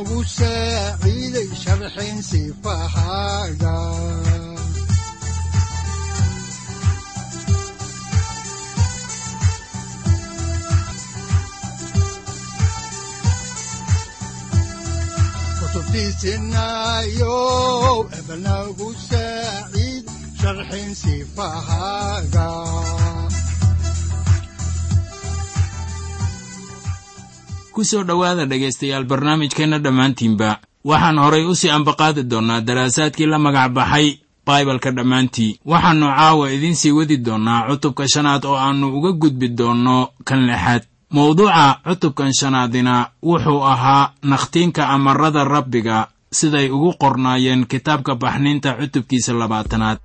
wuxunogu saaciiday sharxin sifahaaga kutubtiisinayo ebnagu saaciid sharxin sifahaaga ku soo dhowaada dhegaystayaal barnaamijkeenna dhammaantiinba. Waxaan horay u sii ambaqaadi doonnaa daraasaadkii la magac baxay baibalka dhammaantii. Waxaannu caawa idiin sii wadi doonnaa cutubka shanaad oo aannu uga gudbi doonno kan lixaad. Mawduuca cutubkan shanaadina wuxuu ahaa nakhtiinka amarada rabbiga siday ugu qornaayeen kitaabka baxniinta cutubkiisa labaatanaad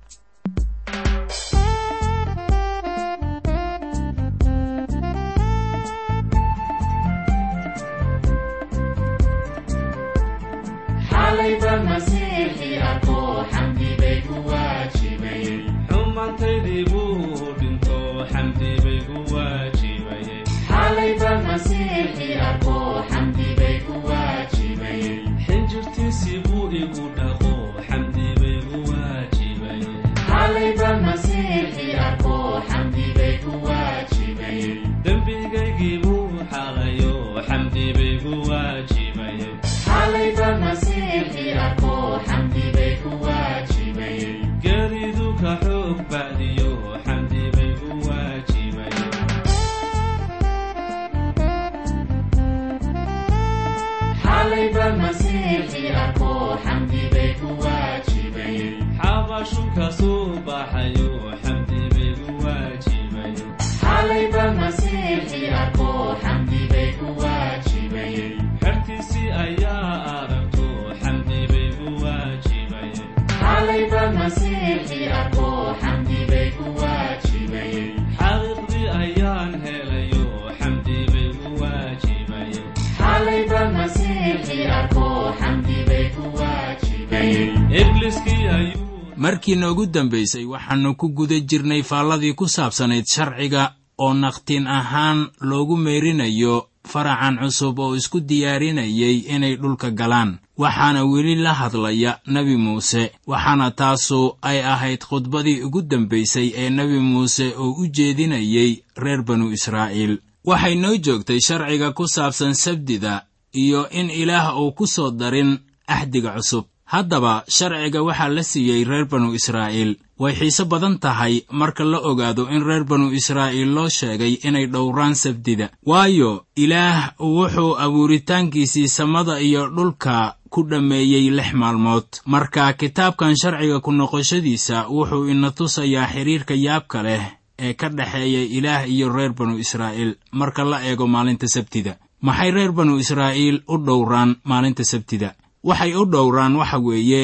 machuca sua markii noogu dambaysay waxaannu ku guda jirnay faalladii ku saabsanayd sharciga oo nakhtiin ahaan loogu meerinayo faracan cusub oo isku diyaarinayay inay dhulka galaan. Waxaana weli la hadlaya nebi muuse waxaana taasu ay ahayd khudbadii ugu dambaysay ee nebi muuse oo u jeedinayay reer banu israa'iil. Waxay noo joogtay sharciga ku saabsan sabdida iyo in ilaah uu ku soo darin axdiga cusub haddaba sharciga waxaa la siiyey reer banu israa'iil. Way xiise badan tahay marka la ogaado in reer banu israa'iil loo sheegay inay dhowraan sabdida waayo ilaah wuxuu abuuritaankiisii samada iyo dhulka ku dhammeeyey lix maalmood. Marka kitaabkan sharciga ku noqoshadiisa wuxuu ina tusayaa xidhiirka yaabka leh ee ka dhexeeya ilaah iyo reer banu israa'iil marka la eego maalinta sabtida. Maxay reer banu israa'iil u dhowraan maalinta sabtida waxay u dhowraan waxa weeye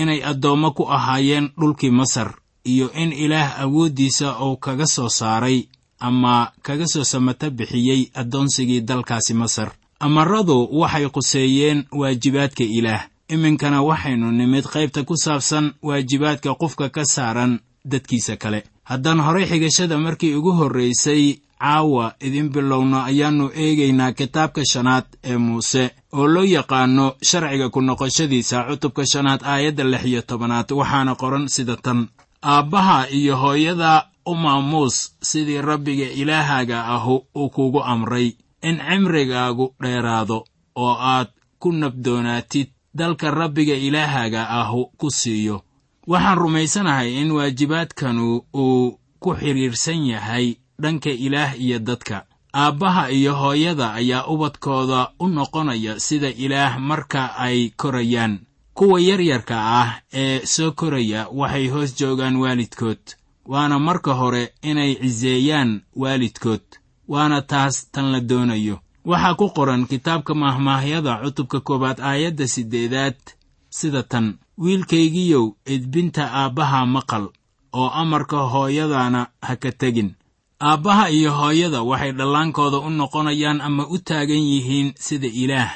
inay addoommo ku ahaayeen dhulkii masar iyo in ilaah awooddiisa uu kaga soo saaray ama kaga soo samata bixiyey addoonsigii dalkaasi masar. Amaradu waxay quseeyeen waajibaadka ilaah. Iminkana waxaynu nimid qaybta ku saabsan waajibaadka qofka ka saaran dadkiisa kale. Haddaan horay xigashada markii ugu horraysay caawa idin bilowno ayaannu eegaynaa kitaabka shanaad ee muuse oo loo yaqaanno sharciga ku noqoshadiisa cutubka shanaad aayadda lix iyo tobanaad waxaana qoran sida tan. Aabbaha iyo hooyada u maamuus sidii rabbiga ilaahaaga ahu uu kugu amray in cimrigaagu dheeraado oo aad ku nabdoonaatid dalka rabbiga ilaahaga ahu ku siiyo. Waxaan rumaysanahay in waajibaadkanu uu ku xidhiirsan yahay dhanka ilaah iyo dadka. Aabbaha iyo hooyada ayaa ubadkooda u noqonaya sida ilaah marka ay korayaan. Kuwa yaryarka ah ee soo koraya waxay hoos joogaan waalidkood waana marka hore inay ciseeyaan waalidkood waana taas tan la doonayo. Waxaa ku qoran kitaabka mahmaahyada cutubka koowaad aayadda siddeedaad sida tan wiilkaygiyow edbinta aabbaha maqal oo amarka hooyadana ha ka tegin aabbaha iyo hooyada waxay dhallaankooda u noqonayaan ama u taagan yihiin sida ilaah.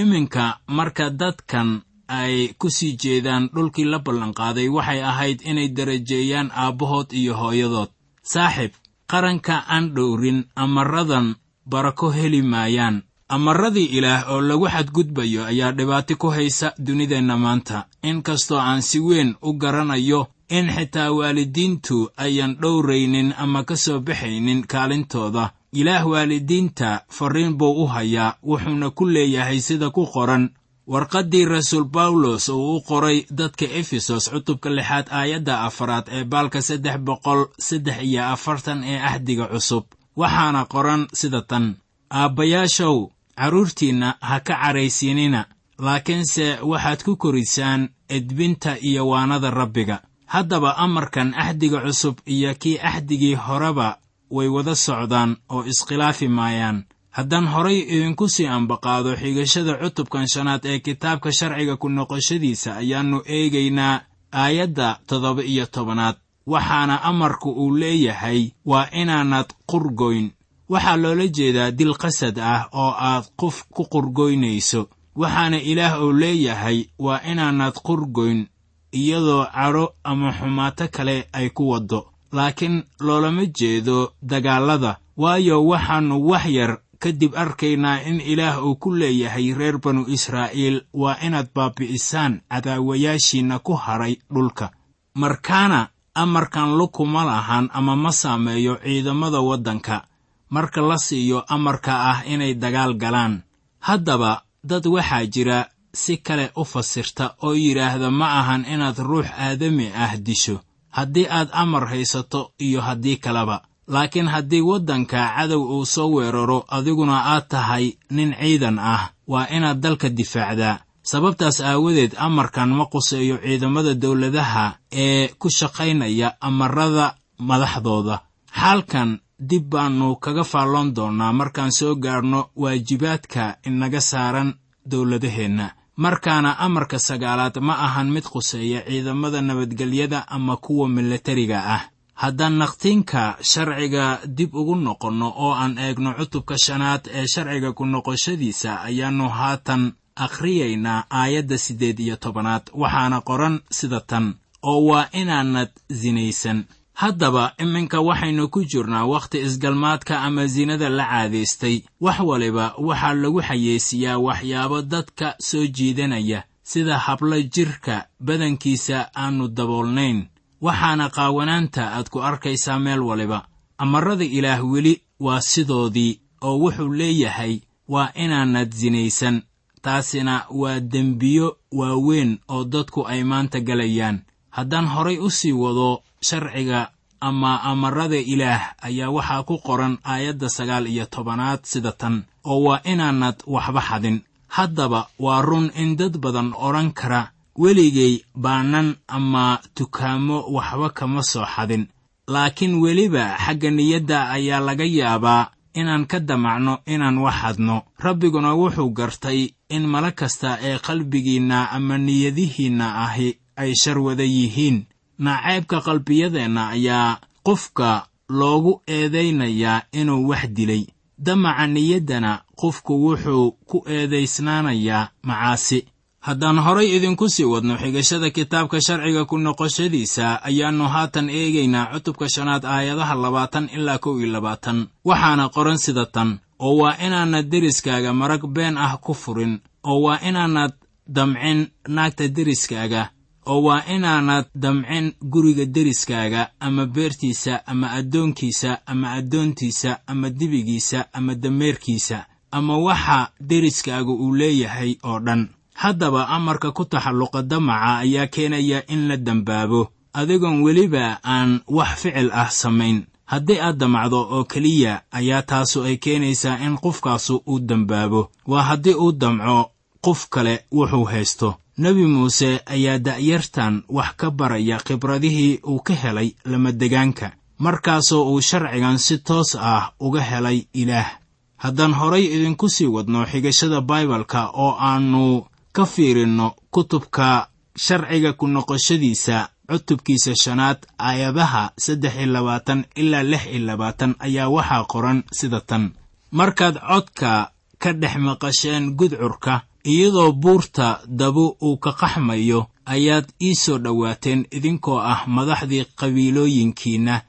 Iminka marka dadkan ay ku sii jeedaan dhulkii la ballanqaaday waxay ahayd inay darajeeyaan aabbahood iyo hooyadood. Saaxib qaranka aan dhowrin amaradan barako heli maayaan. Amaradii ilaah oo lagu xadgudbayo ayaa dhibaato ku haysa dunideenna maanta. Inkastoo aan si weyn u garanayo in xitaa waalidiintu ayan dhowraynin ama ka soo baxaynin kaalintooda. Ilaah waalidiinta farriin buu u hayaa wuxuuna ku leeyahay sida ku qoran. Warqaddii rasuul bawlos uu u qoray dadka efesos cutubka lixaad aayadda afaraad ee baalka saddex boqol saddex iyo afartan ee ahdiga cusub. Waxaana qoran sida tan. Aabbayaashow carruurtiinna ha ka caraysiinina laakiinse waxaad ku korisaan edbinta iyo waanada rabbiga haddaba amarkan axdiga cusub iyo kii axdigii horeba way wada socdaan oo iskhilaafi maayaan. Haddaan horay idinku sii ambaqaado xigashada cutubkan shanaad ee kitaabka sharciga ku noqoshadiisa ayaannu eegaynaa aayadda toddoba iyo tobanaad. Waxaana amarku uu leeyahay waa inaanad qurgoyn. Waxaa loola jeedaa dil qasad ah oo aad qof ku qurgoynayso. Waxaana ilaah uu leeyahay waa inaanad qurgoyn iyadoo cadho ama xumaato kale ay ku waddo. Laakiin loolama jeedo dagaallada waayo waxaannu wax yar kadib arkaynaa in ilaah uu ku leeyahay reer banu israa'iil waa inaad baabi'isaan cadaawayaashiinna ku hadhay dhulka. Markaana amarkan lukuma lahan ama ma saameeyo ciidamada waddanka. Marka la siiyo amarka ah inay dagaal galaan. Haddaba dad waxaa jira si kale u fasirta oo yidhaahda ma ahan inaad ruux aadami ah disho. Haddii aad amar haysato iyo haddii kaleba laakiin haddii waddanka cadow uu soo weeraro adiguna aad tahay nin ciidan ah. Waa inaad dalka difaacdaa. Sababtaas aawadeed amarkan ma quseeyo ciidamada dawladaha ee ku shaqaynaya amarada madaxdooda. Xaalkan dib baannu kaga faalloon doonnaa. Markaan soo gaarno waajibaadka inaga saaran dowladaheenna markaana amarka sagaalaad ma ahan mid quseeya ciidamada nabadgelyada ama kuwa milatariga ah. Haddaan naqtiinka sharciga dib ugu noqonno oo aan eegno cutubka shanaad ee sharciga ku noqoshadiisa ayaannu haatan akhriyaynaa aayadda siddeed iyo tobanaad waxaana qoran sida tan oo waa inaanad sinaysan haddaba iminka waxaynu ku jirnaa wakhti isgalmaadka ama sinada la caadaystay. Wax waliba waxaa lagu xayeysiiyaa waxyaabo dadka soo jiidanaya sida hablo jidhka badankiisa aannu daboolnayn. Waxaana qaawanaanta aad ku arkaysaa meel waliba. Amarada ilaah weli waa sidoodii oo wuxuu leeyahay waa inaanad sinaysan taasina waa dembiyo waaweyn oo dadku ay maanta galayaan haddaan horay u sii wado sharciga ama amarada ilaah ayaa waxaa ku qoran aayadda sagaal iyo tobanaad sida tan oo waa inaanad waxba xadin. Haddaba waa run in dad badan odhan kara weligay baanan ama tukaamo waxba kama soo xadin. Laakiin weliba xagga niyadda ayaa laga yaabaa inaan ka damacno inaan wax hadno rabbiguna wuxuu gartay in mala kasta ee qalbigiinna ama niyadihiinna ahi ay shar wada yihiin. Naceebka qalbiyadeenna ayaa qofka loogu eedaynayaa inuu wax dilay. Damaca niyaddana qofku wuxuu ku eedaysnaanayaa macaasi. Haddaan horay idinku sii wadno xigashada kitaabka sharciga ku noqoshadiisa ayaannu haatan eegaynaa cutubka shanaad aayadaha labaatan ilaa kow iyo labaatan. Waxaana qoran sida tan oo waa inaanad deriskaaga marag been ah ku furin oo waa inaanad damcin naagta deriskaaga oo waa inaanad damcin guriga deriskaaga ama beertiisa ama addoonkiisa ama addoontiisa ama dibigiisa ama dameerkiisa ama waxa deriskaaga uu leeyahay oo dhan. Haddaba amarka ku taxalluqa damaca ayaa keenaya in la dembaabo adigoon weliba aan wax ficil ah samayn. Haddii aad damacdo oo keliya ayaa taasu ay keenaysaa in qofkaasu uu dembaabo waa haddii uu damco qof kale wuxuu haysto nebi muuse ayaa da'yartan wax ka baraya khibradihii uu ka helay lamadegaanka markaasoo uu sharcigan si toos ah uga helay ilaah. Haddaan horay idinku sii wadno xigashada baibalka oo aannu ka fiirinno kutubka sharciga ku noqoshadiisa cutubkiisa shanaad aayadaha saddex iyo labaatan ilaa lix iyo labaatan ayaa waxaa qoran sida tan. Markaad codka ka dhex maqasheen gudcurka iyadoo buurta dabu uu ka qaxmayo ayaad ii soo dhowaateen idinkoo ah madaxdii qabiilooyinkiinna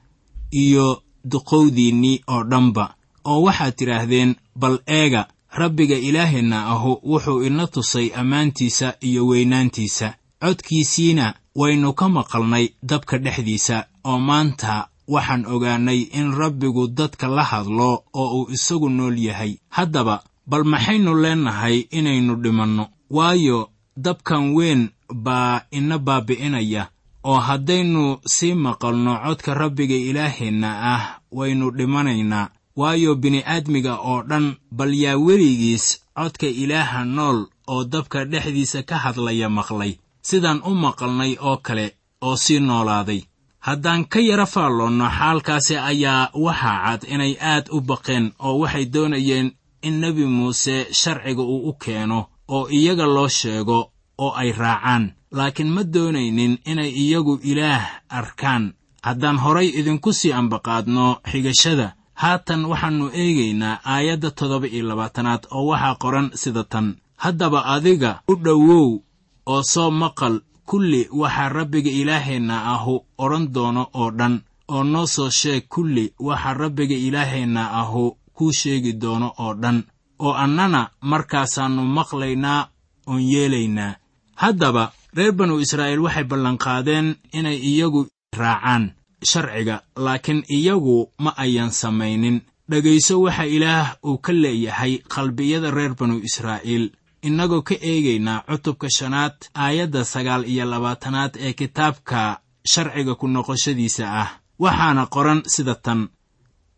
iyo duqowdiinnii oo dhanba oo waxaad tidhaahdeen bal eega rabbiga ilaaheenna ahu wuxuu ina tusay ammaantiisa iyo weynaantiisa. Codkiisiina waynu ka maqalnay dabka dhexdiisa oo maanta waxaan ogaannay in rabbigu dadka la hadlo oo uu isagu nool yahay. Haddaba bal maxaynu leennahay inaynu dhimanno. Waayo dabkan weyn baa ina baabi'inaya oo haddaynu sii maqalno codka rabbiga ilaaheenna ah waynu dhimanaynaa. Waayo bini'aadmiga oo dhan bal yaa weligiis codka ilaaha nool oo dabka dhexdiisa ka hadlaya maqlay. Sidaan u maqalnay oo kale oo sii noolaaday. Haddaan ka yara faalloonno xaalkaasi ayaa waxaa cad inay aad u baqeen oo waxay doonayeen in nebi muuse sharciga uu u keeno oo iyaga loo sheego oo ay raacaan. Laakiin ma doonaynin inay iyagu ilaah arkaan. Haddaan horay idinku sii ambaqaadno xigashada haatan waxaannu eegaynaa aayadda toddoba iyo labaatanaad oo waxaa qoran sida tan. Haddaba adiga u dhowow oo soo maqal kulli waxaa rabbiga ilaaheenna ahu odhan doono oo dhan oo noo soo sheeg kulli waxaa rabbiga ilaaheenna ahu kuu sheegi doono oo dhan oo annana markaasaannu maqlaynaa oon yeelaynaa. Haddaba reer banu israa'iil waxay ballanqaadeen inay iyagu raacaan sharciga laakiin iyagu ma ayan samaynin. Dhegayso waxa ilaah uu ka leeyahay qalbiyada reer banu israa'iil. Innagoo ka eegaynaa cutubka shanaad aayadda sagaal iyo labaatanaad ee kitaabka sharciga ku noqoshadiisa ah. Waxaana qoran sida tan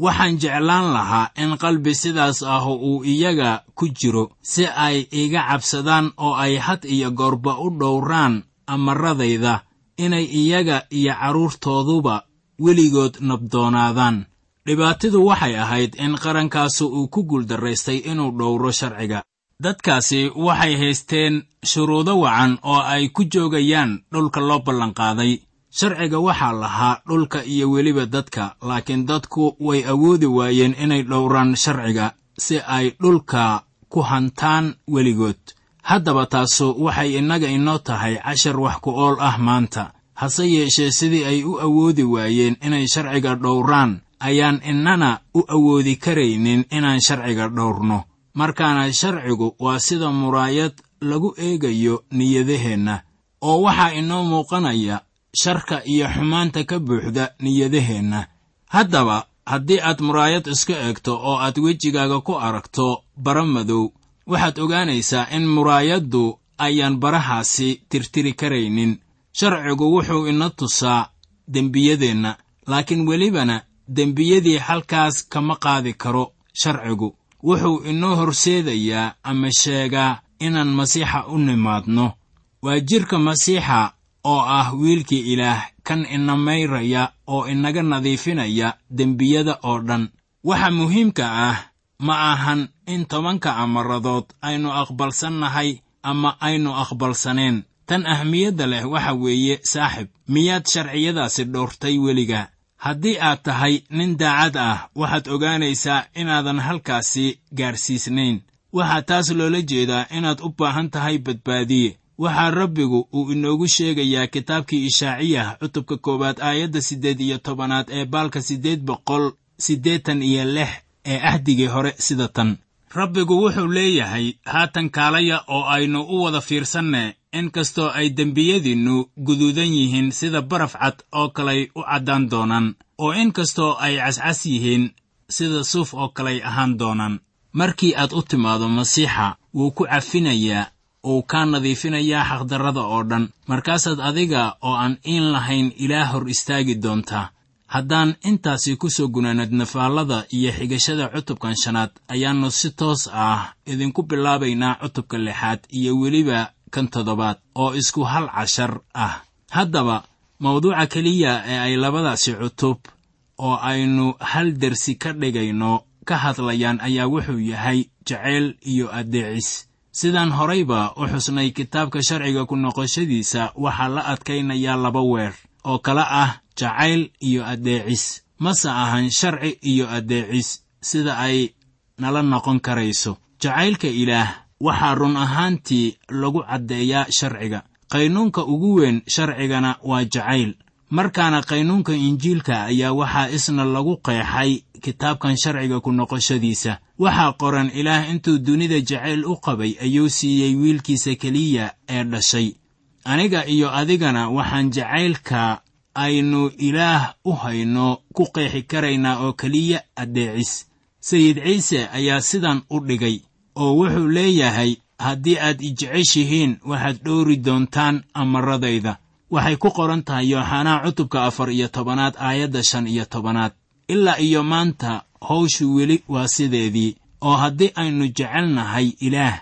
waxaan jeclaan lahaa in qalbi sidaas ah uu iyaga ku jiro si ay iga cabsadaan oo ay had iyo goorba u dhowraan amaradayda inay iyaga iyo carruurtooduba weligood nabdoonaadaan. Dhibaatidu waxay ahayd in qarankaasu uu ku guuldarraystay inuu dhowro sharciga. Dadkaasi waxay haysteen shuruudo wacan oo ay ku joogayaan dhulka loo ballanqaaday sharciga waxaa lahaa dhulka iyo weliba dadka laakiin dadku way awoodi waayeen inay dhowraan sharciga si ay dhulka ku hantaan weligood. Haddaba taasu waxay innaga inoo tahay cashar wax ku ool ah maanta. Hase yeeshee sidii ay u awoodi waayeen inay sharciga dhowraan ayaan innana u awoodi karaynin inaan sharciga dhowrno. Markaana sharcigu waa sida muraayad lagu eegayo niyadaheenna oo waxaa inoo muuqanaya sharka iyo xumaanta ka buuxda niyadaheenna. Haddaba haddii aad muraayad iska eegto oo aad wejigaaga ku aragto bara madow. Waxaad ogaanaysaa in muraayaddu ayaan barahaasi tirtiri karaynin. Sharcigu wuxuu ina tusaa dembiyadeenna laakiin welibana dembiyadii halkaas kama qaadi karo. Sharcigu wuxuu inoo horseedayaa ama sheegaa inaan masiixa u nimaadno. Waa jidhka masiixa oo ah wiilkii ilaah kan ina mayraya oo inaga nadiifinaya dembiyada oo dhan. Waxa muhiimka ah ma ahan in tobanka amaradood aynu aqbalsannahay ama aynu aqbalsaneen tan ahmiyadda leh waxa weeye saaxib miyaad sharciyadaasi dhowrtay weliga? Haddii aad tahay nin daacad ah waxaad ogaanaysaa inaadan halkaasi gaadhsiisnayn waxaa taas loola jeedaa inaad u baahan tahay badbaadiye waxaa rabbigu uu inoogu sheegayaa kitaabkii ishaaciyah cutubka koowaad aayadda siddeed iyo tobanaad ee baalka siddeed boqol siddeetan iyo lix ee ahdigii hore sida tan. Rabbigu wuxuu leeyahay haatan kaalaya oo aynu u wada fiirsanne in kastoo ay dembiyadiinnu guduudan yihiin sida baraf cad oo kaley u caddaan doonaan oo in kastoo ay cascas yihiin sida suuf oo kaley ahaan doonaan. Markii aad u timaado masiixa wuu ku cafinayaa uu kaa nadiifinayaa xaqdarrada oo dhan. Markaasaad adiga oo aan iin lahayn ilaah hor istaagi doontaa haddaan intaasi ku soo gunaanadna faallada iyo xigashada cutubkan shanaad ayaannu si toos ah idinku bilaabaynaa cutubka lixaad iyo weliba kan toddobaad oo isku hal cashar ah. Haddaba mawduuca keliya ee ay labadaasi cutub oo aynu hal dersi ka dhigayno ka hadlayaan ayaa wuxuu yahay jacayl iyo addeecis sidaan horayba u xusnay kitaabka sharciga ku noqoshadiisa waxaa la adkaynayaa laba weer oo kala ah jacayl iyo addeecis. Mase ahan sharci iyo addeecis sida ay nala noqon karayso. Jacaylka ilaah waxaa run ahaantii lagu caddeeyaa sharciga. Qaynuunka ugu weyn sharcigana waa jacayl markaana qaynuunka injiilka ayaa waxaa isna lagu qeexay kitaabkan sharciga ku noqoshadiisa. Waxaa qoran ilaah intuu dunida jacayl u qabay ayuu siiyey wiilkiisa keliya ee dhashay. Aniga iyo adigana waxaan jacaylka aynu ilaah u hayno ku qeexi karaynaa oo keliya addeecis. Sayid ciise ayaa sidan u dhigay oo wuxuu leeyahay haddii aad i jeceshihiin waxaad dhowri doontaan amaradayda waxay ku qoran tahay yooxanaa cutubka afar iyo tobanaad aayadda shan iyo tobanaad. Ilaa iyo maanta hawshu weli waa sideedii oo haddii aynu jecelnahay ilaah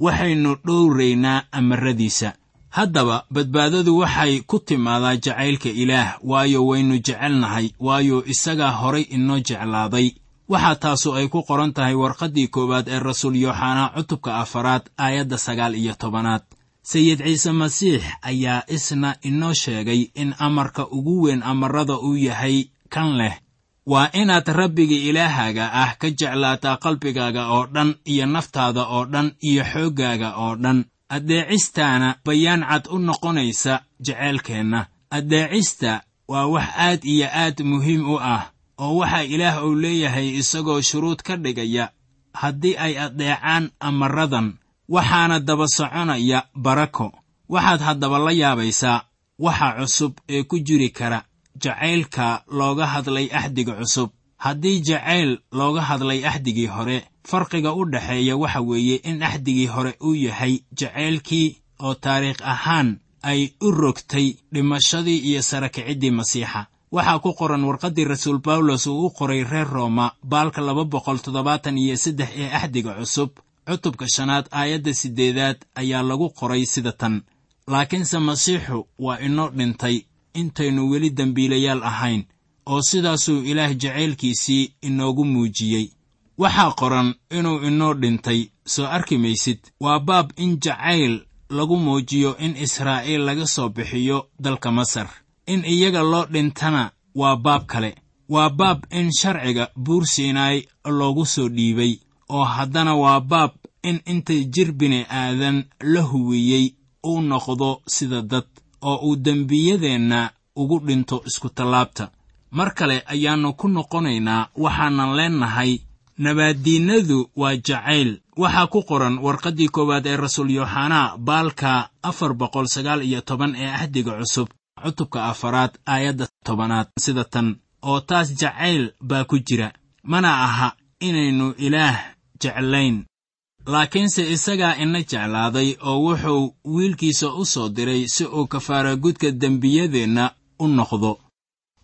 waxaynu dhowraynaa amaradiisa. Haddaba badbaadadu waxay ku timaadaa jacaylka ilaah waayo waynu jecelnahay waayo isagaa horay inoo jeclaaday. Waxaa taasu ay ku qoran tahay warqaddii koowaad ee rasuul yooxanaa cutubka afaraad aayadda sagaal iyo tobanaad sayid ciise masiix ayaa isna inoo sheegay in amarka ugu weyn amarada uu yahay kan leh. Waa inaad rabbiga ilaahaaga ah ka jeclaataa qalbigaaga oo dhan iyo naftaada oo dhan iyo xooggaaga oo dhan. Addeecistaana bayaan cad u noqonaysa jeceylkeenna addeecista waa wax aad iyo aad muhiim u ah oo waxaa ilaah uu leeyahay isagoo shuruud ka dhigaya. Haddii ay addeecaan amaradan waxaana daba soconaya barako. Waxaad haddaba la yaabaysaa waxa cusub ee ku jiri kara jacaylka looga hadlay axdiga cusub. Haddii jacayl looga hadlay axdigii hore farqiga u dhexeeya waxa weeye in axdigii hore uu yahay jacaylkii oo taariikh ahaan ay u rogtay dhimashadii iyo sarakiciddii masiixa. Waxaa ku qoran warqaddii rasuul bawlos uu u qoray reer rooma baalka laba boqol toddobaatan iyo saddex ee axdiga cusub cutubka shanaad aayadda siddeedaad ayaa lagu qoray sida tan. Laakiinse masiixu waa inoo dhintay intaynu weli dembiilayaal ahayn oo sidaasuu ilaah jacaylkiisii inoogu muujiyey. Waxaa qoran inuu inoo dhintay soo arki maysid waa baab in jacayl lagu muujiyo in israa'iil laga soo bixiyo dalka masar. In iyaga loo dhintana waa baab kale waa baab in sharciga buur siinaay loogu soo dhiibay oo haddana waa baab in inta jir bini aadan la huwiyey uu noqdo sida dad oo uu dembiyadeenna ugu dhinto iskutallaabta mar kale ayaannu ku noqonaynaa waxaanan leennahay nabaaddiinnadu waa jacayl. Waxaa ku qoran warqaddii koowaad ee rasuul yooxanaa baalka afar boqol sagaal iyo toban ee axdiga cusub cutubka afaraad aayadda tobanaad sida tan oo taas jacayl baa ku jira. Mana aha inaynu ilaah jeclayn. Laakiinse isagaa ina jeclaaday oo wuxuu wiilkiisa u soo diray si uu kafaaragudka dembiyadeenna u noqdo.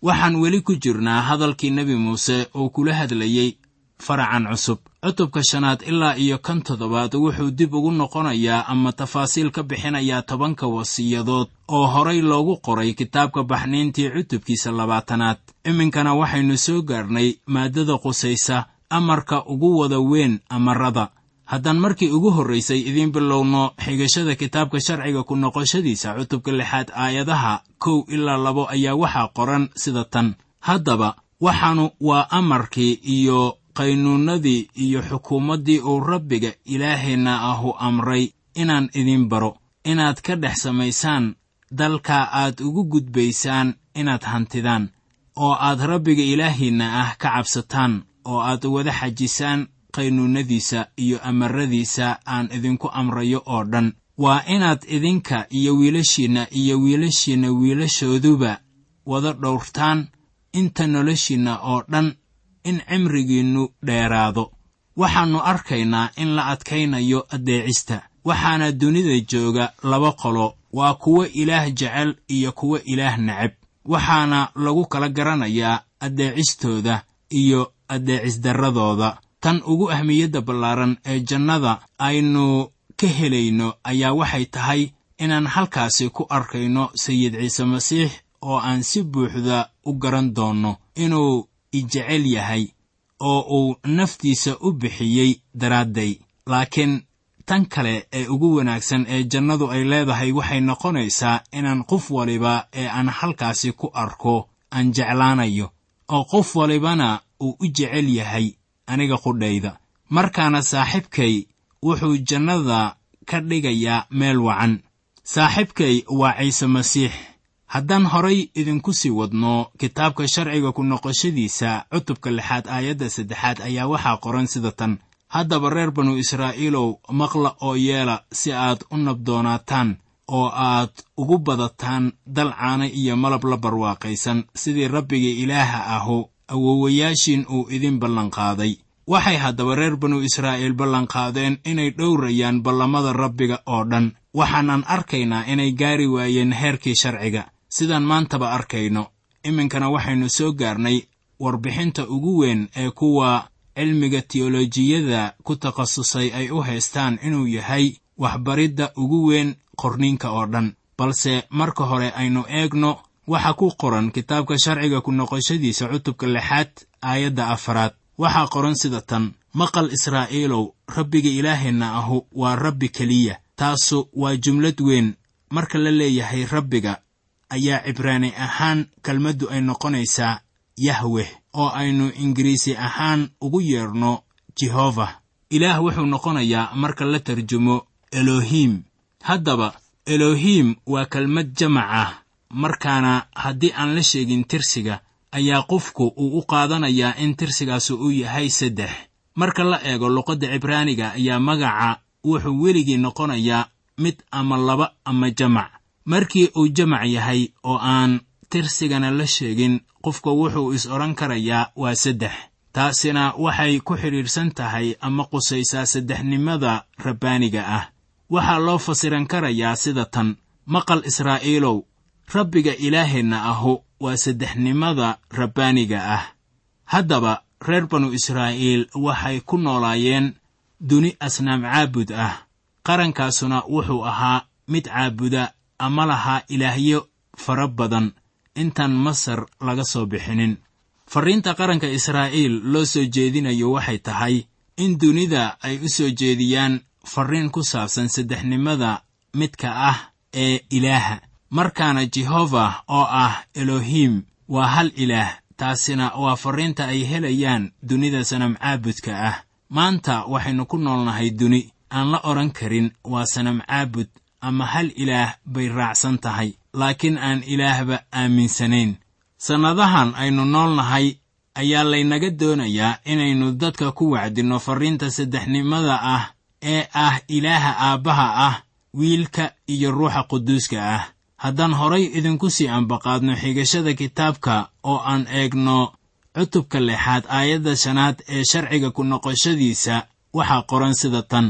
Waxaan weli ku jirnaa hadalkii nebi muuse uu kula hadlayey faracan cusub. Cutubka shanaad ilaa iyo kan toddobaad wuxuu dib ugu noqonayaa ama tafaasiil ka bixinayaa tobanka wasiyadood oo horay loogu qoray kitaabka baxniintii cutubkiisa labaatanaad. Iminkana waxaynu soo gaarnay maaddada qusaysa amarka ugu wada weyn amarada. Haddaan markii ugu horraysay idiin bilowno xigashada kitaabka sharciga ku noqoshadiisa cutubka lixaad aayadaha kow ilaa labo ayaa waxaa qoran sida tan. Haddaba waxaanu waa amarkii iyo qaynuunnadii iyo xukuumaddii uu rabbiga ilaaheenna ahu amray inaan idiin baro. Inaad ka dhex samaysaan dalka aad ugu gudbaysaan inaad hantidaan oo aad rabbiga ilaahiinna ah ka cabsataan oo aad wada xajisaan qaynuunnadiisa iyo amaradiisa aan idinku amrayo oo dhan. Waa inaad idinka iyo wiilashiinna iyo wiilashiinna wiilashooduba wada dhowrtaan inta noloshiinna oo dhan in cimrigiinnu dheeraado. Waxaannu arkaynaa in la adkaynayo addeecista. Waxaana dunida jooga laba qolo waa kuwo ilaah jecel iyo kuwo ilaah neceb. Waxaana lagu kala garanayaa addeecistooda iyo addeecisdarradooda tan ugu ahmiyadda ballaaran ee jannada aynu ka helayno ayaa waxay tahay inaan halkaasi ku arkayno sayid ciise masiix oo aan si buuxda u garan doonno inuu ijecel yahay oo uu naftiisa u bixiyey daraadday. Laakiin tan kale ee ugu wanaagsan ee jannadu ay leedahay waxay noqonaysaa inaan qof waliba ee aan halkaasi ku arko aan jeclaanayo oo qof walibana uu u jecel yahay aniga qudhayda. Markaana saaxiibkay wuxuu jannada ka dhigayaa meel wacan. Saaxiibkay waa ciise masiix. Haddaan horay idinku sii wadno kitaabka sharciga ku noqoshadiisa cutubka lixaad aayadda saddexaad ayaa waxaa qoran sida tan. Haddaba reer banu israa'iilow maqla oo yeela si aad u nabdoonaataan oo aad ugu badataan dal caana iyo malab la barwaaqaysan sidii rabbiga ilaaha ahu awowayaashiin uu idin ballanqaaday waxay haddaba reer banu israa'iil ballanqaadeen inay dhowrayaan ballamada rabbiga oo dhan. Waxaanan arkaynaa inay gaari waayeen heerkii sharciga. Sidaan maantaba arkayno iminkana waxaynu soo gaarnay warbixinta ugu weyn ee kuwa cilmiga tiyolojiyada ku takhasusay ay u haystaan inuu yahay waxbaridda ugu weyn qorniinka oo dhan. Balse marka hore aynu eegno waxa ku qoran kitaabka sharciga ku noqoshadiisa cutubka lixaad aayadda afaraad. Waxaa qoran sida tan maqal israa'iilow rabbiga ilaaheenna ahu waa rabbi keliya taasu waa jumlad weyn. Marka la leeyahay rabbiga ayaa cibraani ahaan kelmaddu ay noqonaysaa yahweh oo aynu ingiriisi ahaan ugu yeedhno jehova ilaah wuxuu noqonayaa marka la tarjumo elohim. Haddaba elohim waa kelmad jamac ah markaana haddii aan la sheegin tirsiga ayaa qofku uu u qaadanayaa in tirsigaasu uu yahay saddex. Marka la eego luqadda cibraaniga ayaa magaca wuxuu weligii noqonayaa mid ama laba ama jamac. Markii uu jamac yahay oo aan tirsigana la sheegin qofka wuxuu is odhan karayaa waa saddex. Taasina waxay ku xidhiidhsan tahay ama qusaysaa saddexnimada rabbaaniga ah. Waxaa loo fasiran karayaa sida tan maqal israa'iilow rabbiga ilaaheenna ahu waa saddexnimada rabbaaniga ah. Haddaba reer banu israa'iil waxay ku noolaayeen duni asnaam caabud ah. Qarankaasuna wuxuu ahaa mid caabuda ama lahaa ilaahyo fara badan. Intaan masar laga soo bixinin. Farriinta qaranka israa'iil loo soo jeedinayo waxay tahay in dunida ay u soo jeediyaan farriin ku saabsan saddexnimada midka ah ee ilaaha markaana jehova oo ah elohim waa hal ilaah taasina waa farriinta ay helayaan dunida sanam caabudka ah. Maanta waxaynu ku noolnahay duni aan la odhan karin waa sanam caabud ama hal ilaah bay raacsan tahay laakiin aan ilaahba aaminsanayn. Sannadahan aynu noolnahay ayaa laynaga doonayaa inaynu dadka ku wacdinno farriinta saddexnimada ah ee ah ilaaha aabbaha ah wiilka iyo ruuxa quduuska ah haddaan horay idinku sii ambaqaadno xigashada kitaabka oo aan eegno cutubka lixaad aayadda shanaad ee sharciga ku noqoshadiisa waxaa qoran sida tan.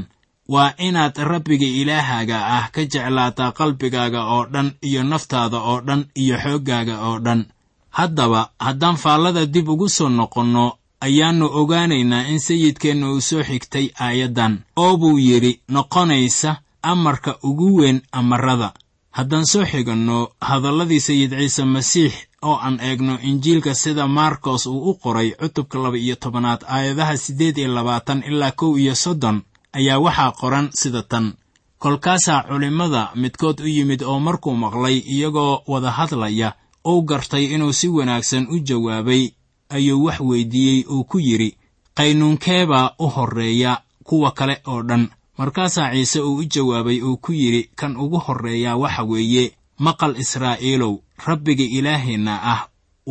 Waa inaad rabbiga ilaahaaga ah ka jeclaataa qalbigaaga oo dhan iyo naftaada oo dhan iyo xooggaaga oo dhan. Haddaba haddaan faallada dib ugu soo noqonno ayaannu ogaanaynaa in sayidkeenna uu soo xigtay aayaddan. Oo buu yidhi noqonaysa amarka ugu weyn amarada haddaan soo xiganno hadalladii sayid ciise masiix oo aan eegno injiilka sida maarkos uu u qoray cutubka laba iyo tobanaad aayadaha siddeed iyo labaatan ilaa kow iyo soddon ayaa waxaa qoran sida tan. Kolkaasaa culimmada midkood u yimid oo markuu maqlay iyagoo wada hadlaya uu gartay inuu si wanaagsan u jawaabay ayuu wax weyddiiyey uu ku yidhi qaynuunkeebaa u horreeya kuwa kale oo dhan markaasaa ciise uu u jawaabay uu ku yidhi kan ugu horreeyaa waxa weeye maqal israa'iilow rabbiga ilaaheenna ah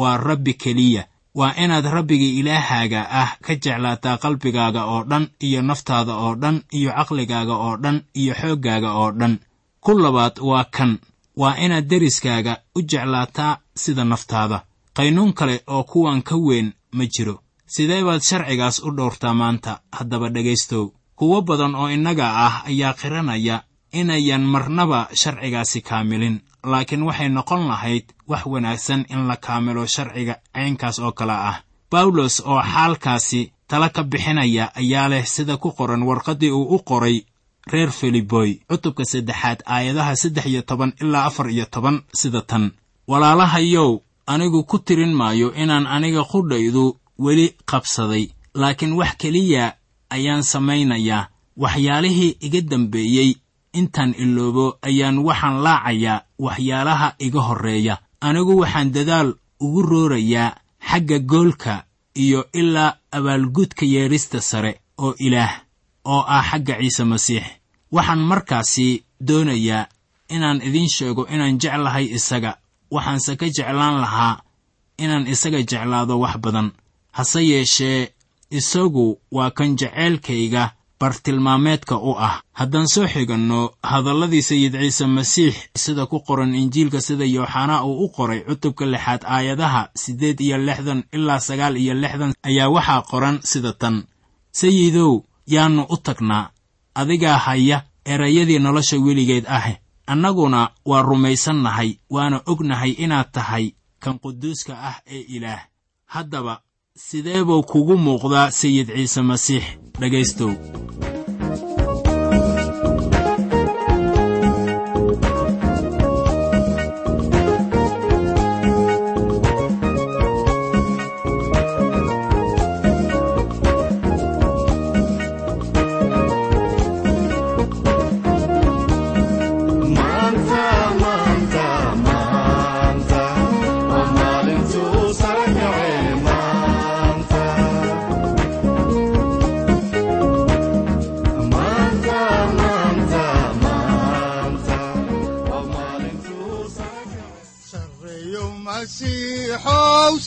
waa rabbi keliya. Waa inaad rabbiga ilaahaaga ah ka jeclaataa qalbigaaga oo dhan iyo naftaada oo dhan iyo caqligaaga oo dhan iyo xooggaaga oo dhan. Ku labaad waa kan. Waa inaad deriskaaga u jeclaataa sida naftaada. Qaynuun kale oo kuwan ka weyn ma jiro. Sidee baad sharcigaas u dhowrtaa maanta haddaba dhegaystow kuwo badan oo innaga ah ayaa qiranaya inayan marnaba sharcigaasi kaamilin laakiin waxay noqon lahayd wax wanaagsan in la kaamilo sharciga caynkaas oo kale ah. Bawlos oo xaalkaasi tala ka bixinaya ayaa leh sida ku qoran warqaddii uu u qoray reer filiboy cutubka saddexaad aayadaha saddex iyo toban ilaa afar iyo toban sida tan. Walaalahayow anigu ku tirin maayo inaan aniga qudhaydu weli qabsaday laakiin wax keliya ayaan samaynayaa. Waxyaalihii iga dambeeyey intaan iloobo ayaan waxaan laacayaa waxyaalaha iga horreeya. Anigu waxaan dadaal ugu roorayaa xagga goolka iyo ilaa abaalgudka yeedhista sare oo ilaah oo ah xagga ciise masiix. Waxaan markaasi doonayaa inaan idiin sheego inaan jeclahay isaga. Waxaanse ka jeclaan lahaa inaan isaga jeclaado wax badan. Hase yeeshee isagu waa kan jeceylkayga bartilmaameedka u ah. Haddaan soo xiganno hadalladii sayid ciise masiix sida ku qoran injiilka sida yooxanaa uu u qoray cutubka lixaad aayadaha siddeed iyo lixdan ilaa sagaal iyo lixdan ayaa waxaa qoran sida tan. Sayidow yaannu u tagnaa adigaa haya erayadii nolosha weligeed ah. Annaguna waa rumaysannahay waana ognahay inaad tahay kan quduuska ah ee ilaah. Haddaba sidee buu kugu muuqdaa sayid ciise masiix? Dhegaystow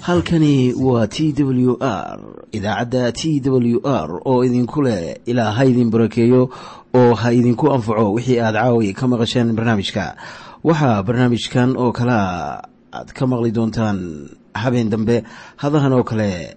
halkani waa t w r idaacadda t w r oo idinku leh ilaa ha idin barakeeyo oo ha idinku anfaco wixii aad caawi ka maqasheen barnaamijka. Waxaa barnaamijkan oo kalea aad ka maqli doontaan habeen dambe hadahan oo kale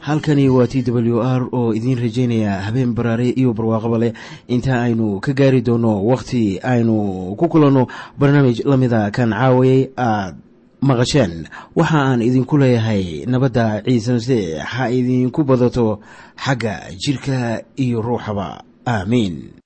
halkani waa t w r oo idiin rajaynaya habeen baraare iyo barwaaqaba leh. Inta aynu ka gaari doono wakhti aynu ku kulanno barnaamij la mida kan caawayay aad maqasheen. Waxa aan idinku leeyahay nabadda ciise masiix ha idinku badato xagga jidhka iyo ruuxaba. Aamiin